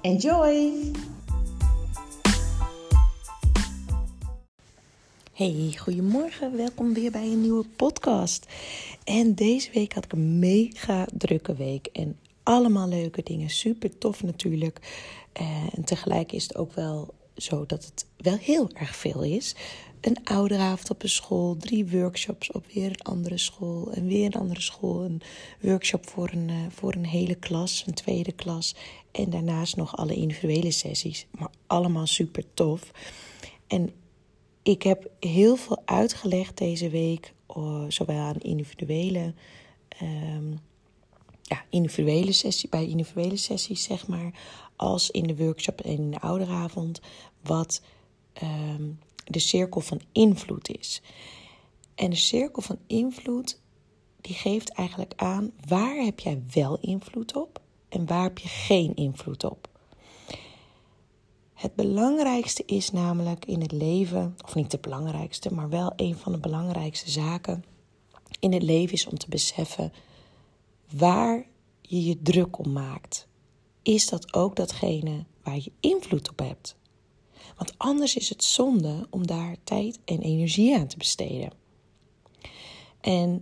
Enjoy! Hey, goedemorgen. Welkom weer bij een nieuwe podcast. En deze week had ik een mega drukke week. En allemaal leuke dingen. Super tof natuurlijk. Eh, en tegelijk is het ook wel zo dat het wel heel erg veel is. Een ouderavond op een school, drie workshops op weer een andere school en weer een andere school. Een workshop voor een, eh, voor een hele klas, een tweede klas. En daarnaast nog alle individuele sessies. Maar allemaal super tof. En ik heb heel veel uitgelegd deze week, uh, zowel aan individuele, um, ja, individuele sessie, bij individuele sessies, zeg maar, als in de workshop en in de ouderavond, wat um, de cirkel van invloed is. En de cirkel van invloed, die geeft eigenlijk aan waar heb jij wel invloed op en waar heb je geen invloed op. Het belangrijkste is namelijk in het leven, of niet het belangrijkste, maar wel een van de belangrijkste zaken in het leven is om te beseffen waar je je druk om maakt. Is dat ook datgene waar je invloed op hebt? Want anders is het zonde om daar tijd en energie aan te besteden. En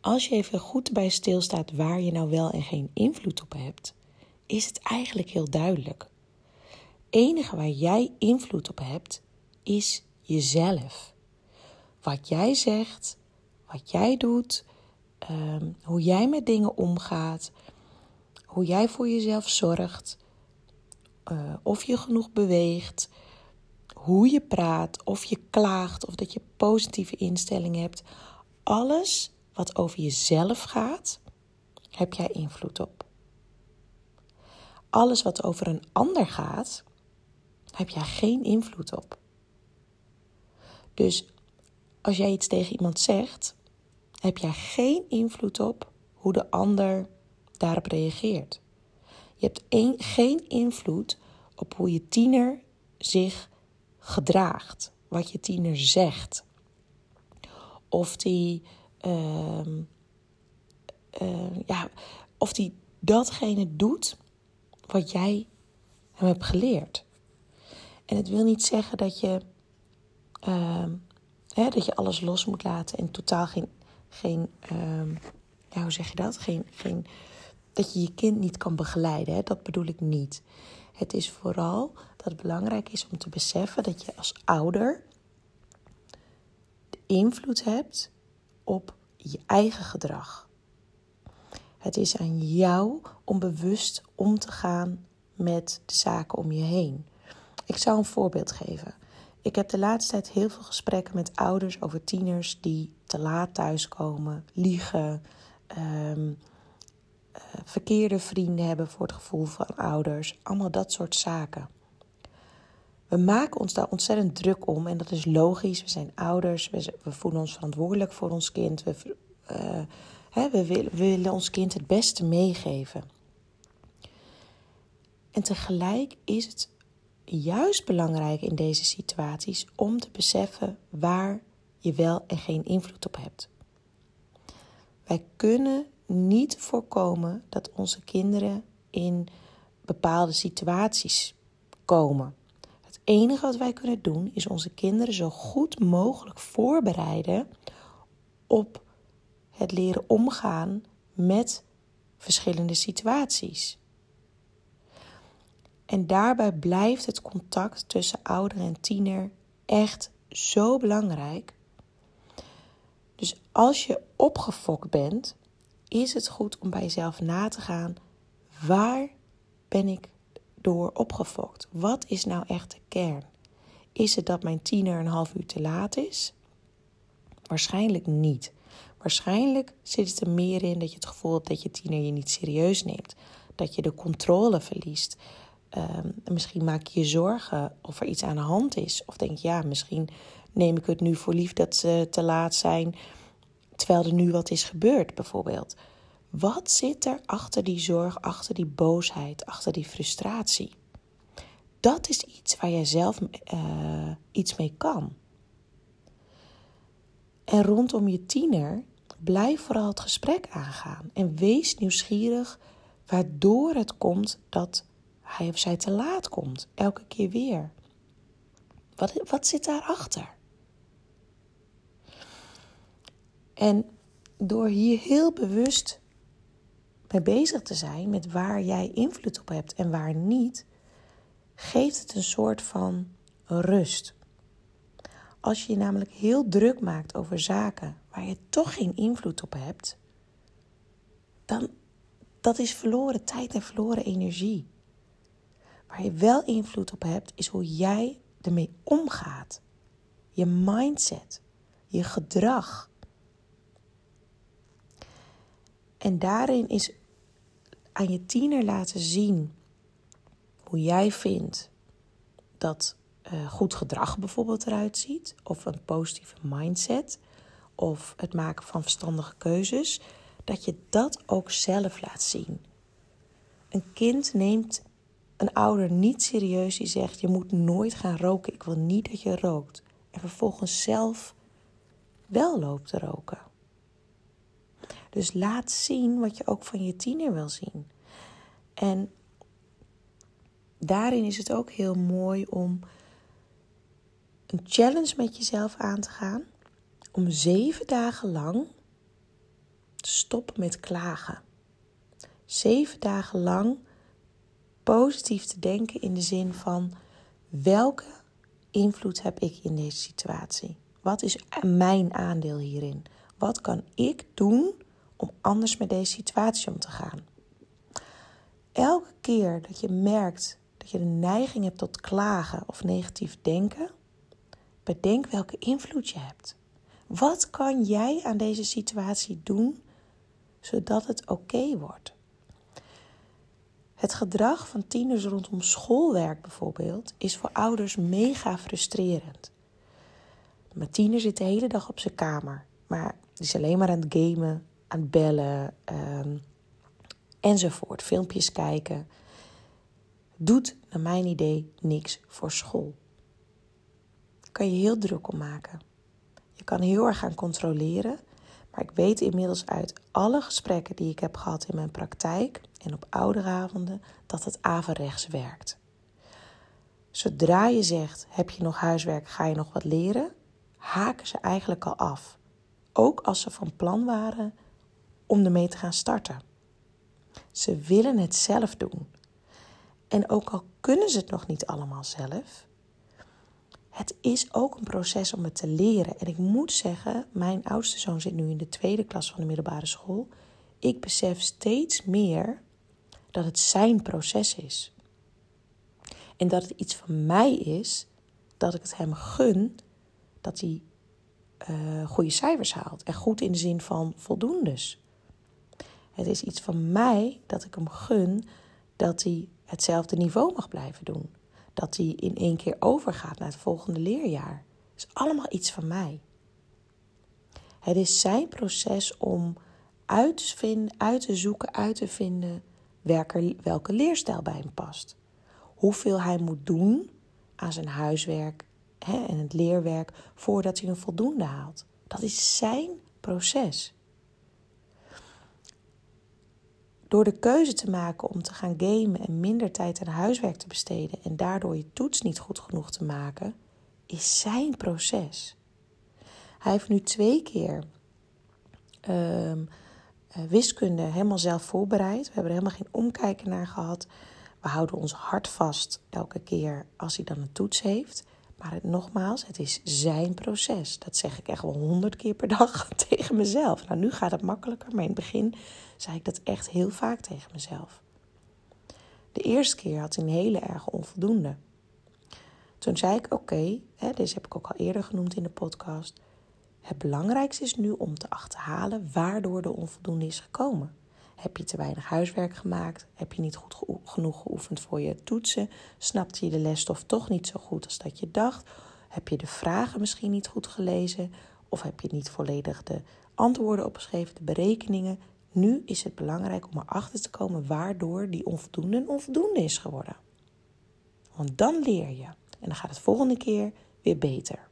als je even goed bij stilstaat waar je nou wel en geen invloed op hebt, is het eigenlijk heel duidelijk enige waar jij invloed op hebt, is jezelf. Wat jij zegt, wat jij doet, um, hoe jij met dingen omgaat, hoe jij voor jezelf zorgt, uh, of je genoeg beweegt, hoe je praat, of je klaagt, of dat je positieve instellingen hebt. Alles wat over jezelf gaat, heb jij invloed op. Alles wat over een ander gaat, heb jij geen invloed op. Dus als jij iets tegen iemand zegt, heb jij geen invloed op hoe de ander daarop reageert. Je hebt geen invloed op hoe je tiener zich gedraagt, wat je tiener zegt. Of die, uh, uh, ja, of die datgene doet wat jij hem hebt geleerd. En het wil niet zeggen dat je, uh, hè, dat je alles los moet laten en totaal geen, geen hoe zeg je dat? Geen, geen, dat je je kind niet kan begeleiden. Hè? Dat bedoel ik niet. Het is vooral dat het belangrijk is om te beseffen dat je als ouder invloed hebt op je eigen gedrag. Het is aan jou om bewust om te gaan met de zaken om je heen. Ik zou een voorbeeld geven. Ik heb de laatste tijd heel veel gesprekken met ouders over tieners die te laat thuiskomen, liegen, um, verkeerde vrienden hebben voor het gevoel van ouders, allemaal dat soort zaken. We maken ons daar ontzettend druk om en dat is logisch. We zijn ouders, we, voelen ons verantwoordelijk voor ons kind. We, uh, hè, we, willen, we willen ons kind het beste meegeven. En tegelijk is het juist belangrijk in deze situaties om te beseffen waar je wel en geen invloed op hebt. Wij kunnen niet voorkomen dat onze kinderen in bepaalde situaties komen. Het enige wat wij kunnen doen is onze kinderen zo goed mogelijk voorbereiden op het leren omgaan met verschillende situaties. En daarbij blijft het contact tussen ouder en tiener echt zo belangrijk. Dus als je opgefokt bent, is het goed om bij jezelf na te gaan: waar ben ik door opgefokt? Wat is nou echt de kern? Is het dat mijn tiener een half uur te laat is? Waarschijnlijk niet. Waarschijnlijk zit het er meer in dat je het gevoel hebt dat je tiener je niet serieus neemt. Dat je de controle verliest. Um, misschien maak je je zorgen of er iets aan de hand is. Of denk je, ja, misschien neem ik het nu voor lief dat ze te laat zijn. Terwijl er nu wat is gebeurd, bijvoorbeeld. Wat zit er achter die zorg, achter die boosheid, achter die frustratie? Dat is iets waar jij zelf uh, iets mee kan. En rondom je tiener blijf vooral het gesprek aangaan en wees nieuwsgierig waardoor het komt dat hij of zij te laat komt, elke keer weer. Wat, wat zit daarachter? En door hier heel bewust mee bezig te zijn met waar jij invloed op hebt en waar niet, geeft het een soort van rust. Als je je namelijk heel druk maakt over zaken waar je toch geen invloed op hebt, dan dat is verloren tijd en verloren energie. Waar je wel invloed op hebt, is hoe jij ermee omgaat. Je mindset, je gedrag. En daarin is aan je tiener laten zien hoe jij vindt dat uh, goed gedrag bijvoorbeeld eruit ziet, of een positieve mindset, of het maken van verstandige keuzes, dat je dat ook zelf laat zien. Een kind neemt een ouder niet serieus die zegt: Je moet nooit gaan roken, ik wil niet dat je rookt. En vervolgens zelf wel loopt te roken. Dus laat zien wat je ook van je tiener wil zien. En daarin is het ook heel mooi om een challenge met jezelf aan te gaan. Om zeven dagen lang te stoppen met klagen. Zeven dagen lang positief te denken in de zin van welke invloed heb ik in deze situatie? Wat is mijn aandeel hierin? Wat kan ik doen om anders met deze situatie om te gaan? Elke keer dat je merkt dat je de neiging hebt tot klagen of negatief denken, bedenk welke invloed je hebt. Wat kan jij aan deze situatie doen zodat het oké wordt? Het gedrag van tieners rondom schoolwerk bijvoorbeeld is voor ouders mega frustrerend. Mijn tiener zit de hele dag op zijn kamer, maar is alleen maar aan het gamen, aan bellen um, enzovoort. Filmpjes kijken. Doet, naar mijn idee, niks voor school. Kan je heel druk om maken. Je kan heel erg gaan controleren maar ik weet inmiddels uit alle gesprekken die ik heb gehad in mijn praktijk en op ouderavonden dat het averechts werkt. Zodra je zegt: heb je nog huiswerk, ga je nog wat leren, haken ze eigenlijk al af. Ook als ze van plan waren om ermee te gaan starten. Ze willen het zelf doen. En ook al kunnen ze het nog niet allemaal zelf, het is ook een proces om het te leren. En ik moet zeggen, mijn oudste zoon zit nu in de tweede klas van de middelbare school. Ik besef steeds meer dat het zijn proces is. En dat het iets van mij is dat ik het hem gun dat hij uh, goede cijfers haalt. En goed in de zin van voldoendes. Het is iets van mij dat ik hem gun dat hij hetzelfde niveau mag blijven doen dat hij in één keer overgaat naar het volgende leerjaar. is allemaal iets van mij. Het is zijn proces om uit te, vinden, uit te zoeken, uit te vinden welke, welke leerstijl bij hem past. Hoeveel hij moet doen aan zijn huiswerk hè, en het leerwerk voordat hij een voldoende haalt. Dat is zijn proces. Door de keuze te maken om te gaan gamen en minder tijd aan huiswerk te besteden en daardoor je toets niet goed genoeg te maken, is zijn proces. Hij heeft nu twee keer ehm, eh, wiskunde helemaal zelf voorbereid. We hebben er helemaal geen omkijken naar gehad. We houden ons hart vast elke keer als hij dan een toets heeft. Maar nogmaals, het is zijn proces. Dat zeg ik echt wel honderd keer per dag tegen mezelf. Nou, nu gaat het makkelijker, maar in het begin zei ik dat echt heel vaak tegen mezelf. De eerste keer had hij een hele erg onvoldoende. Toen zei ik: Oké, deze heb ik ook al eerder genoemd in de podcast. Het belangrijkste is nu om te achterhalen waardoor de onvoldoende is gekomen. Heb je te weinig huiswerk gemaakt? Heb je niet goed genoeg geoefend voor je toetsen? Snapte je de lesstof toch niet zo goed als dat je dacht? Heb je de vragen misschien niet goed gelezen? Of heb je niet volledig de antwoorden opgeschreven, de berekeningen? Nu is het belangrijk om erachter te komen waardoor die onvoldoende een onvoldoende is geworden. Want dan leer je. En dan gaat het volgende keer weer beter.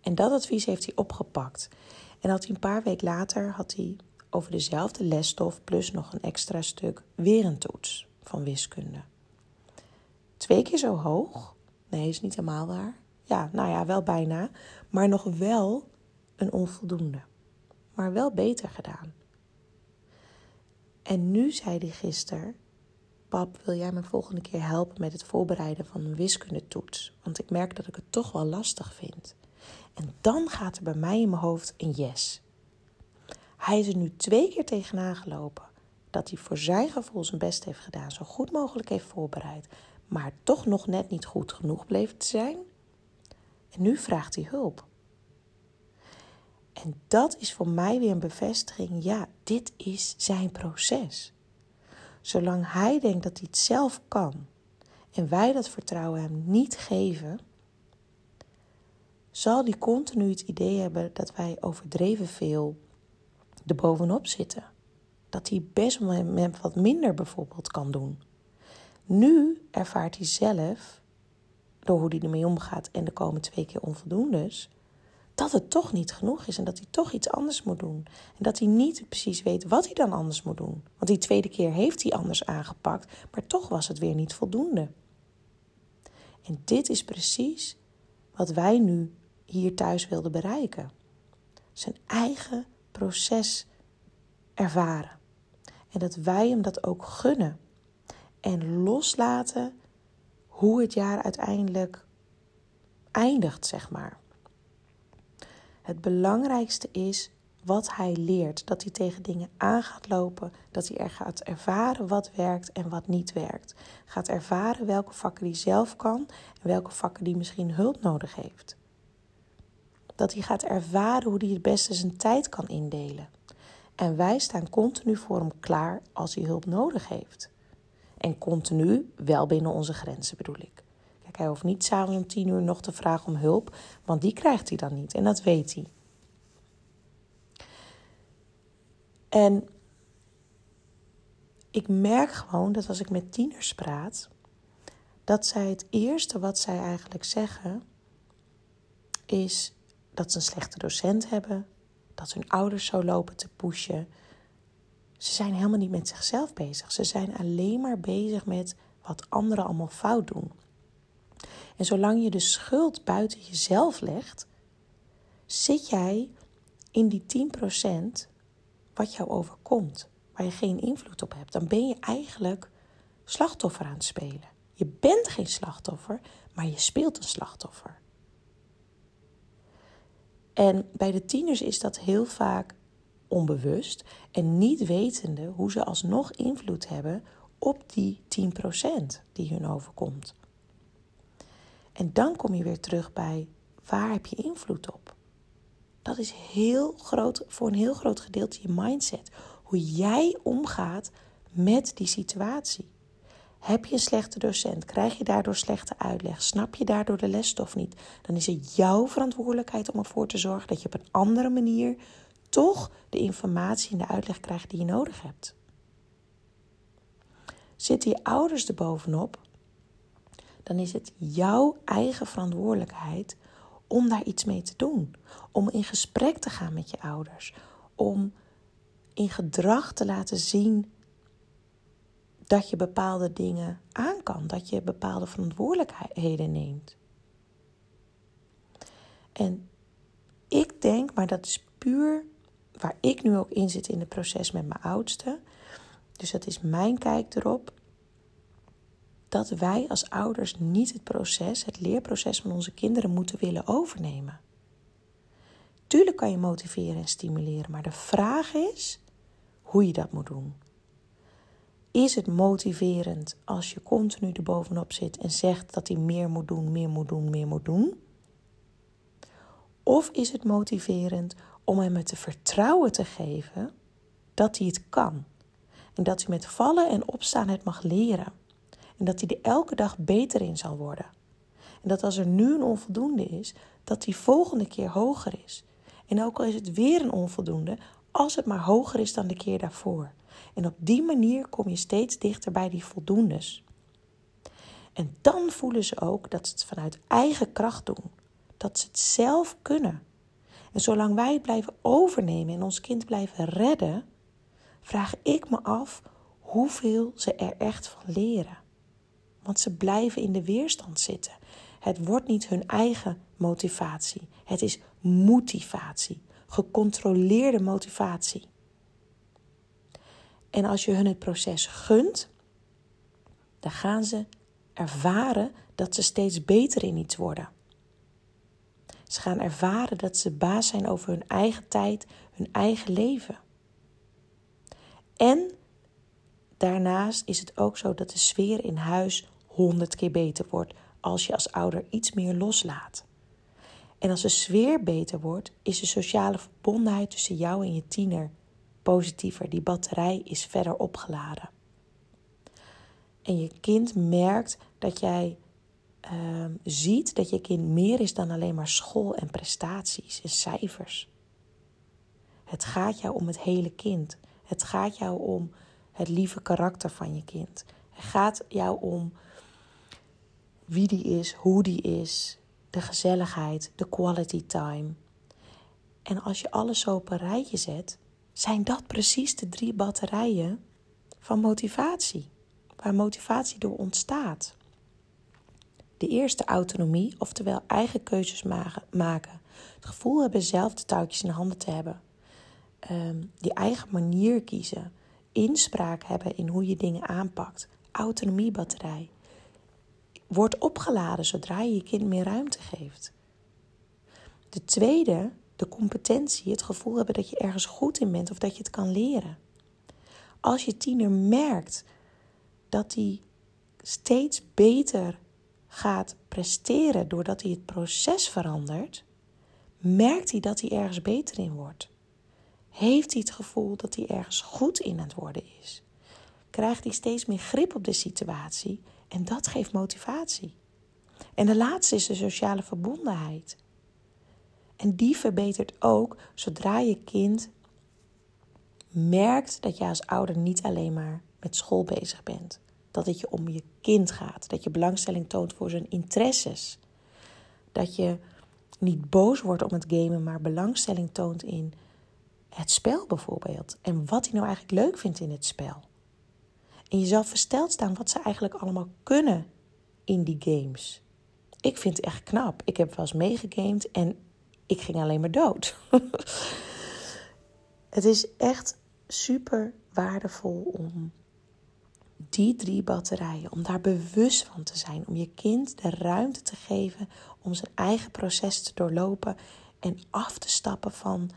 En dat advies heeft hij opgepakt. En had hij een paar weken later had hij over dezelfde lesstof plus nog een extra stuk weer een toets van wiskunde. Twee keer zo hoog. Nee, is niet helemaal waar. Ja, nou ja, wel bijna. Maar nog wel een onvoldoende. Maar wel beter gedaan. En nu zei hij gisteren: Pap, wil jij me volgende keer helpen met het voorbereiden van een wiskundetoets? Want ik merk dat ik het toch wel lastig vind. En dan gaat er bij mij in mijn hoofd een yes. Hij is er nu twee keer tegenaan gelopen dat hij voor zijn gevoel zijn best heeft gedaan, zo goed mogelijk heeft voorbereid, maar toch nog net niet goed genoeg bleef te zijn. En nu vraagt hij hulp. En dat is voor mij weer een bevestiging, ja, dit is zijn proces. Zolang hij denkt dat hij het zelf kan en wij dat vertrouwen hem niet geven, zal hij continu het idee hebben dat wij overdreven veel er bovenop zitten. Dat hij best wel wat minder bijvoorbeeld kan doen. Nu ervaart hij zelf, door hoe hij ermee omgaat en de komen twee keer onvoldoendes, dat het toch niet genoeg is en dat hij toch iets anders moet doen. En dat hij niet precies weet wat hij dan anders moet doen. Want die tweede keer heeft hij anders aangepakt, maar toch was het weer niet voldoende. En dit is precies wat wij nu hier thuis wilden bereiken. Zijn eigen proces ervaren. En dat wij hem dat ook gunnen. En loslaten hoe het jaar uiteindelijk eindigt, zeg maar. Het belangrijkste is wat hij leert. Dat hij tegen dingen aan gaat lopen. Dat hij er gaat ervaren wat werkt en wat niet werkt. Gaat ervaren welke vakken hij zelf kan en welke vakken hij misschien hulp nodig heeft. Dat hij gaat ervaren hoe hij het beste zijn tijd kan indelen. En wij staan continu voor hem klaar als hij hulp nodig heeft. En continu wel binnen onze grenzen bedoel ik. Kijk, hij hoeft niet s'avonds om tien uur nog te vragen om hulp, want die krijgt hij dan niet. En dat weet hij. En ik merk gewoon dat als ik met tieners praat, dat zij het eerste wat zij eigenlijk zeggen is dat ze een slechte docent hebben, dat hun ouders zo lopen te pushen. Ze zijn helemaal niet met zichzelf bezig. Ze zijn alleen maar bezig met wat anderen allemaal fout doen. En zolang je de schuld buiten jezelf legt, zit jij in die 10% wat jou overkomt, waar je geen invloed op hebt. Dan ben je eigenlijk slachtoffer aan het spelen. Je bent geen slachtoffer, maar je speelt een slachtoffer. En bij de tieners is dat heel vaak onbewust en niet wetende hoe ze alsnog invloed hebben op die 10% die hun overkomt. En dan kom je weer terug bij waar heb je invloed op? Dat is heel groot, voor een heel groot gedeelte je mindset. Hoe jij omgaat met die situatie. Heb je een slechte docent? Krijg je daardoor slechte uitleg? Snap je daardoor de lesstof niet? Dan is het jouw verantwoordelijkheid om ervoor te zorgen dat je op een andere manier toch de informatie en de uitleg krijgt die je nodig hebt. Zitten je ouders er bovenop, dan is het jouw eigen verantwoordelijkheid om daar iets mee te doen. Om in gesprek te gaan met je ouders. Om in gedrag te laten zien dat je bepaalde dingen aan kan, dat je bepaalde verantwoordelijkheden neemt. En ik denk, maar dat is puur waar ik nu ook in zit in het proces met mijn oudste. Dus dat is mijn kijk erop. Dat wij als ouders niet het proces, het leerproces van onze kinderen moeten willen overnemen. Tuurlijk kan je motiveren en stimuleren, maar de vraag is hoe je dat moet doen. Is het motiverend als je continu er bovenop zit en zegt dat hij meer moet doen, meer moet doen, meer moet doen? Of is het motiverend om hem het vertrouwen te geven dat hij het kan? En dat hij met vallen en opstaan het mag leren. En dat hij er elke dag beter in zal worden. En dat als er nu een onvoldoende is, dat die volgende keer hoger is. En ook al is het weer een onvoldoende, als het maar hoger is dan de keer daarvoor. En op die manier kom je steeds dichter bij die voldoendes. En dan voelen ze ook dat ze het vanuit eigen kracht doen. Dat ze het zelf kunnen. En zolang wij het blijven overnemen en ons kind blijven redden, vraag ik me af hoeveel ze er echt van leren. Want ze blijven in de weerstand zitten. Het wordt niet hun eigen motivatie. Het is motivatie. Gecontroleerde motivatie. En als je hun het proces gunt, dan gaan ze ervaren dat ze steeds beter in iets worden. Ze gaan ervaren dat ze baas zijn over hun eigen tijd, hun eigen leven. En daarnaast is het ook zo dat de sfeer in huis honderd keer beter wordt als je als ouder iets meer loslaat. En als de sfeer beter wordt, is de sociale verbondenheid tussen jou en je tiener positiever. Die batterij is verder opgeladen. En je kind merkt dat jij uh, ziet dat je kind meer is dan alleen maar school en prestaties en cijfers. Het gaat jou om het hele kind. Het gaat jou om het lieve karakter van je kind. Het gaat jou om wie die is, hoe die is, de gezelligheid, de quality time. En als je alles zo op een rijtje zet, zijn dat precies de drie batterijen van motivatie, waar motivatie door ontstaat. De eerste autonomie, oftewel eigen keuzes maken. Het gevoel hebben zelf de touwtjes in handen te hebben. Um, die eigen manier kiezen. Inspraak hebben in hoe je dingen aanpakt. Autonomiebatterij. Wordt opgeladen zodra je je kind meer ruimte geeft. De tweede, de competentie, het gevoel hebben dat je ergens goed in bent of dat je het kan leren. Als je tiener merkt dat hij steeds beter gaat presteren doordat hij het proces verandert, merkt hij dat hij ergens beter in wordt. Heeft hij het gevoel dat hij ergens goed in aan het worden is? Krijgt hij steeds meer grip op de situatie en dat geeft motivatie. En de laatste is de sociale verbondenheid. En die verbetert ook zodra je kind merkt dat je als ouder niet alleen maar met school bezig bent dat het je om je kind gaat. Dat je belangstelling toont voor zijn interesses. Dat je niet boos wordt om het gamen, maar belangstelling toont in het spel bijvoorbeeld. En wat hij nou eigenlijk leuk vindt in het spel. En je zal versteld staan wat ze eigenlijk allemaal kunnen in die games. Ik vind het echt knap. Ik heb wel eens meegegamed en ik ging alleen maar dood. het is echt super waardevol om die drie batterijen, om daar bewust van te zijn, om je kind de ruimte te geven om zijn eigen proces te doorlopen en af te stappen van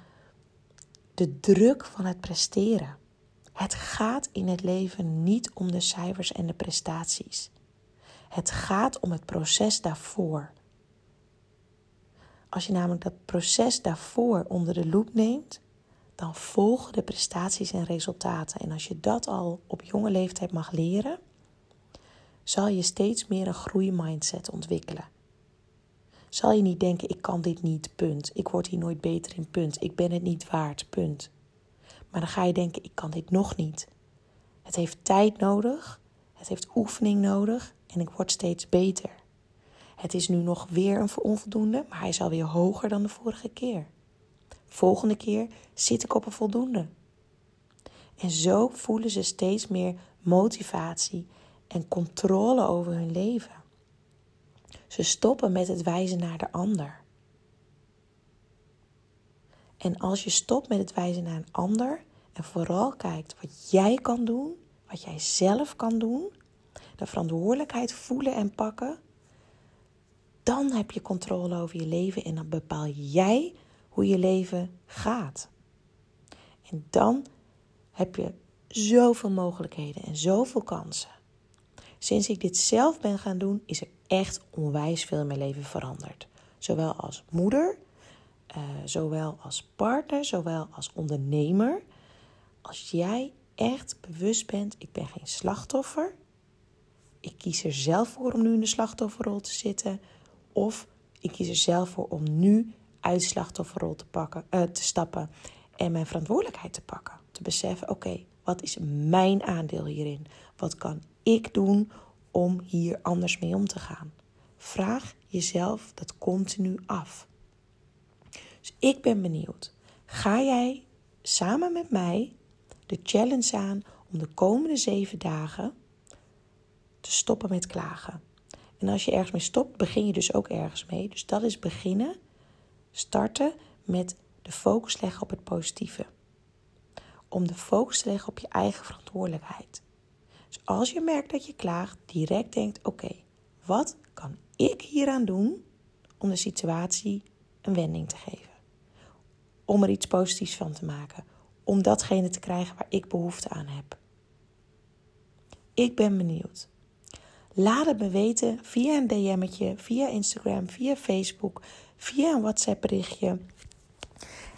de druk van het presteren. Het gaat in het leven niet om de cijfers en de prestaties. Het gaat om het proces daarvoor. Als je namelijk dat proces daarvoor onder de loep neemt, dan volgen de prestaties en resultaten. En als je dat al op jonge leeftijd mag leren, zal je steeds meer een groeimindset ontwikkelen. Zal je niet denken: ik kan dit niet, punt. Ik word hier nooit beter in, punt. Ik ben het niet waard, punt. Maar dan ga je denken: ik kan dit nog niet. Het heeft tijd nodig, het heeft oefening nodig en ik word steeds beter. Het is nu nog weer een onvoldoende, maar hij is alweer hoger dan de vorige keer. Volgende keer zit ik op een voldoende. En zo voelen ze steeds meer motivatie en controle over hun leven. Ze stoppen met het wijzen naar de ander. En als je stopt met het wijzen naar een ander en vooral kijkt wat jij kan doen, wat jij zelf kan doen, de verantwoordelijkheid voelen en pakken, dan heb je controle over je leven en dan bepaal jij hoe je leven gaat. En dan heb je zoveel mogelijkheden en zoveel kansen. Sinds ik dit zelf ben gaan doen, is er echt onwijs veel in mijn leven veranderd. Zowel als moeder, uh, zowel als partner, zowel als ondernemer. Als jij echt bewust bent, ik ben geen slachtoffer. Ik kies er zelf voor om nu in de slachtofferrol te zitten. Of ik kies er zelf voor om nu uit slachtofferrol te, pakken, uh, te stappen en mijn verantwoordelijkheid te pakken. Te beseffen, oké, wat is mijn aandeel hierin? Wat kan ik doen om hier anders mee om te gaan? Vraag jezelf dat continu af. Dus ik ben benieuwd. Ga jij samen met mij de challenge aan om de komende zeven dagen te stoppen met klagen? En als je ergens mee stopt, begin je dus ook ergens mee. Dus dat is beginnen, starten met de focus leggen op het positieve. Om de focus te leggen op je eigen verantwoordelijkheid. Dus als je merkt dat je klaagt, direct denkt: oké, wat kan ik hieraan doen om de situatie een wending te geven? Om er iets positiefs van te maken. Om datgene te krijgen waar ik behoefte aan heb. Ik ben benieuwd. Laat het me weten via een DM'tje, via Instagram, via Facebook, via een WhatsApp berichtje.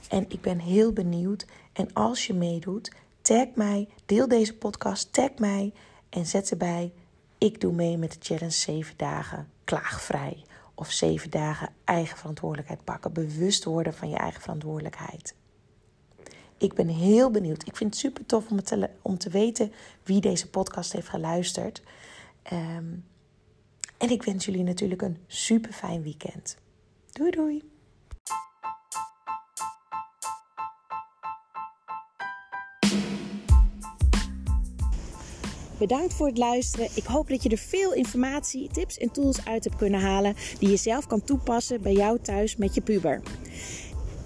En ik ben heel benieuwd. En als je meedoet, tag mij, deel deze podcast, tag mij en zet erbij. Ik doe mee met de challenge 7 dagen klaagvrij. Of 7 dagen eigen verantwoordelijkheid pakken. Bewust worden van je eigen verantwoordelijkheid. Ik ben heel benieuwd. Ik vind het super tof om te, om te weten wie deze podcast heeft geluisterd. Um, en ik wens jullie natuurlijk een super fijn weekend. Doei doei! Bedankt voor het luisteren. Ik hoop dat je er veel informatie, tips en tools uit hebt kunnen halen die je zelf kan toepassen bij jou thuis met je puber.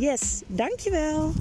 Yes, dankjewel.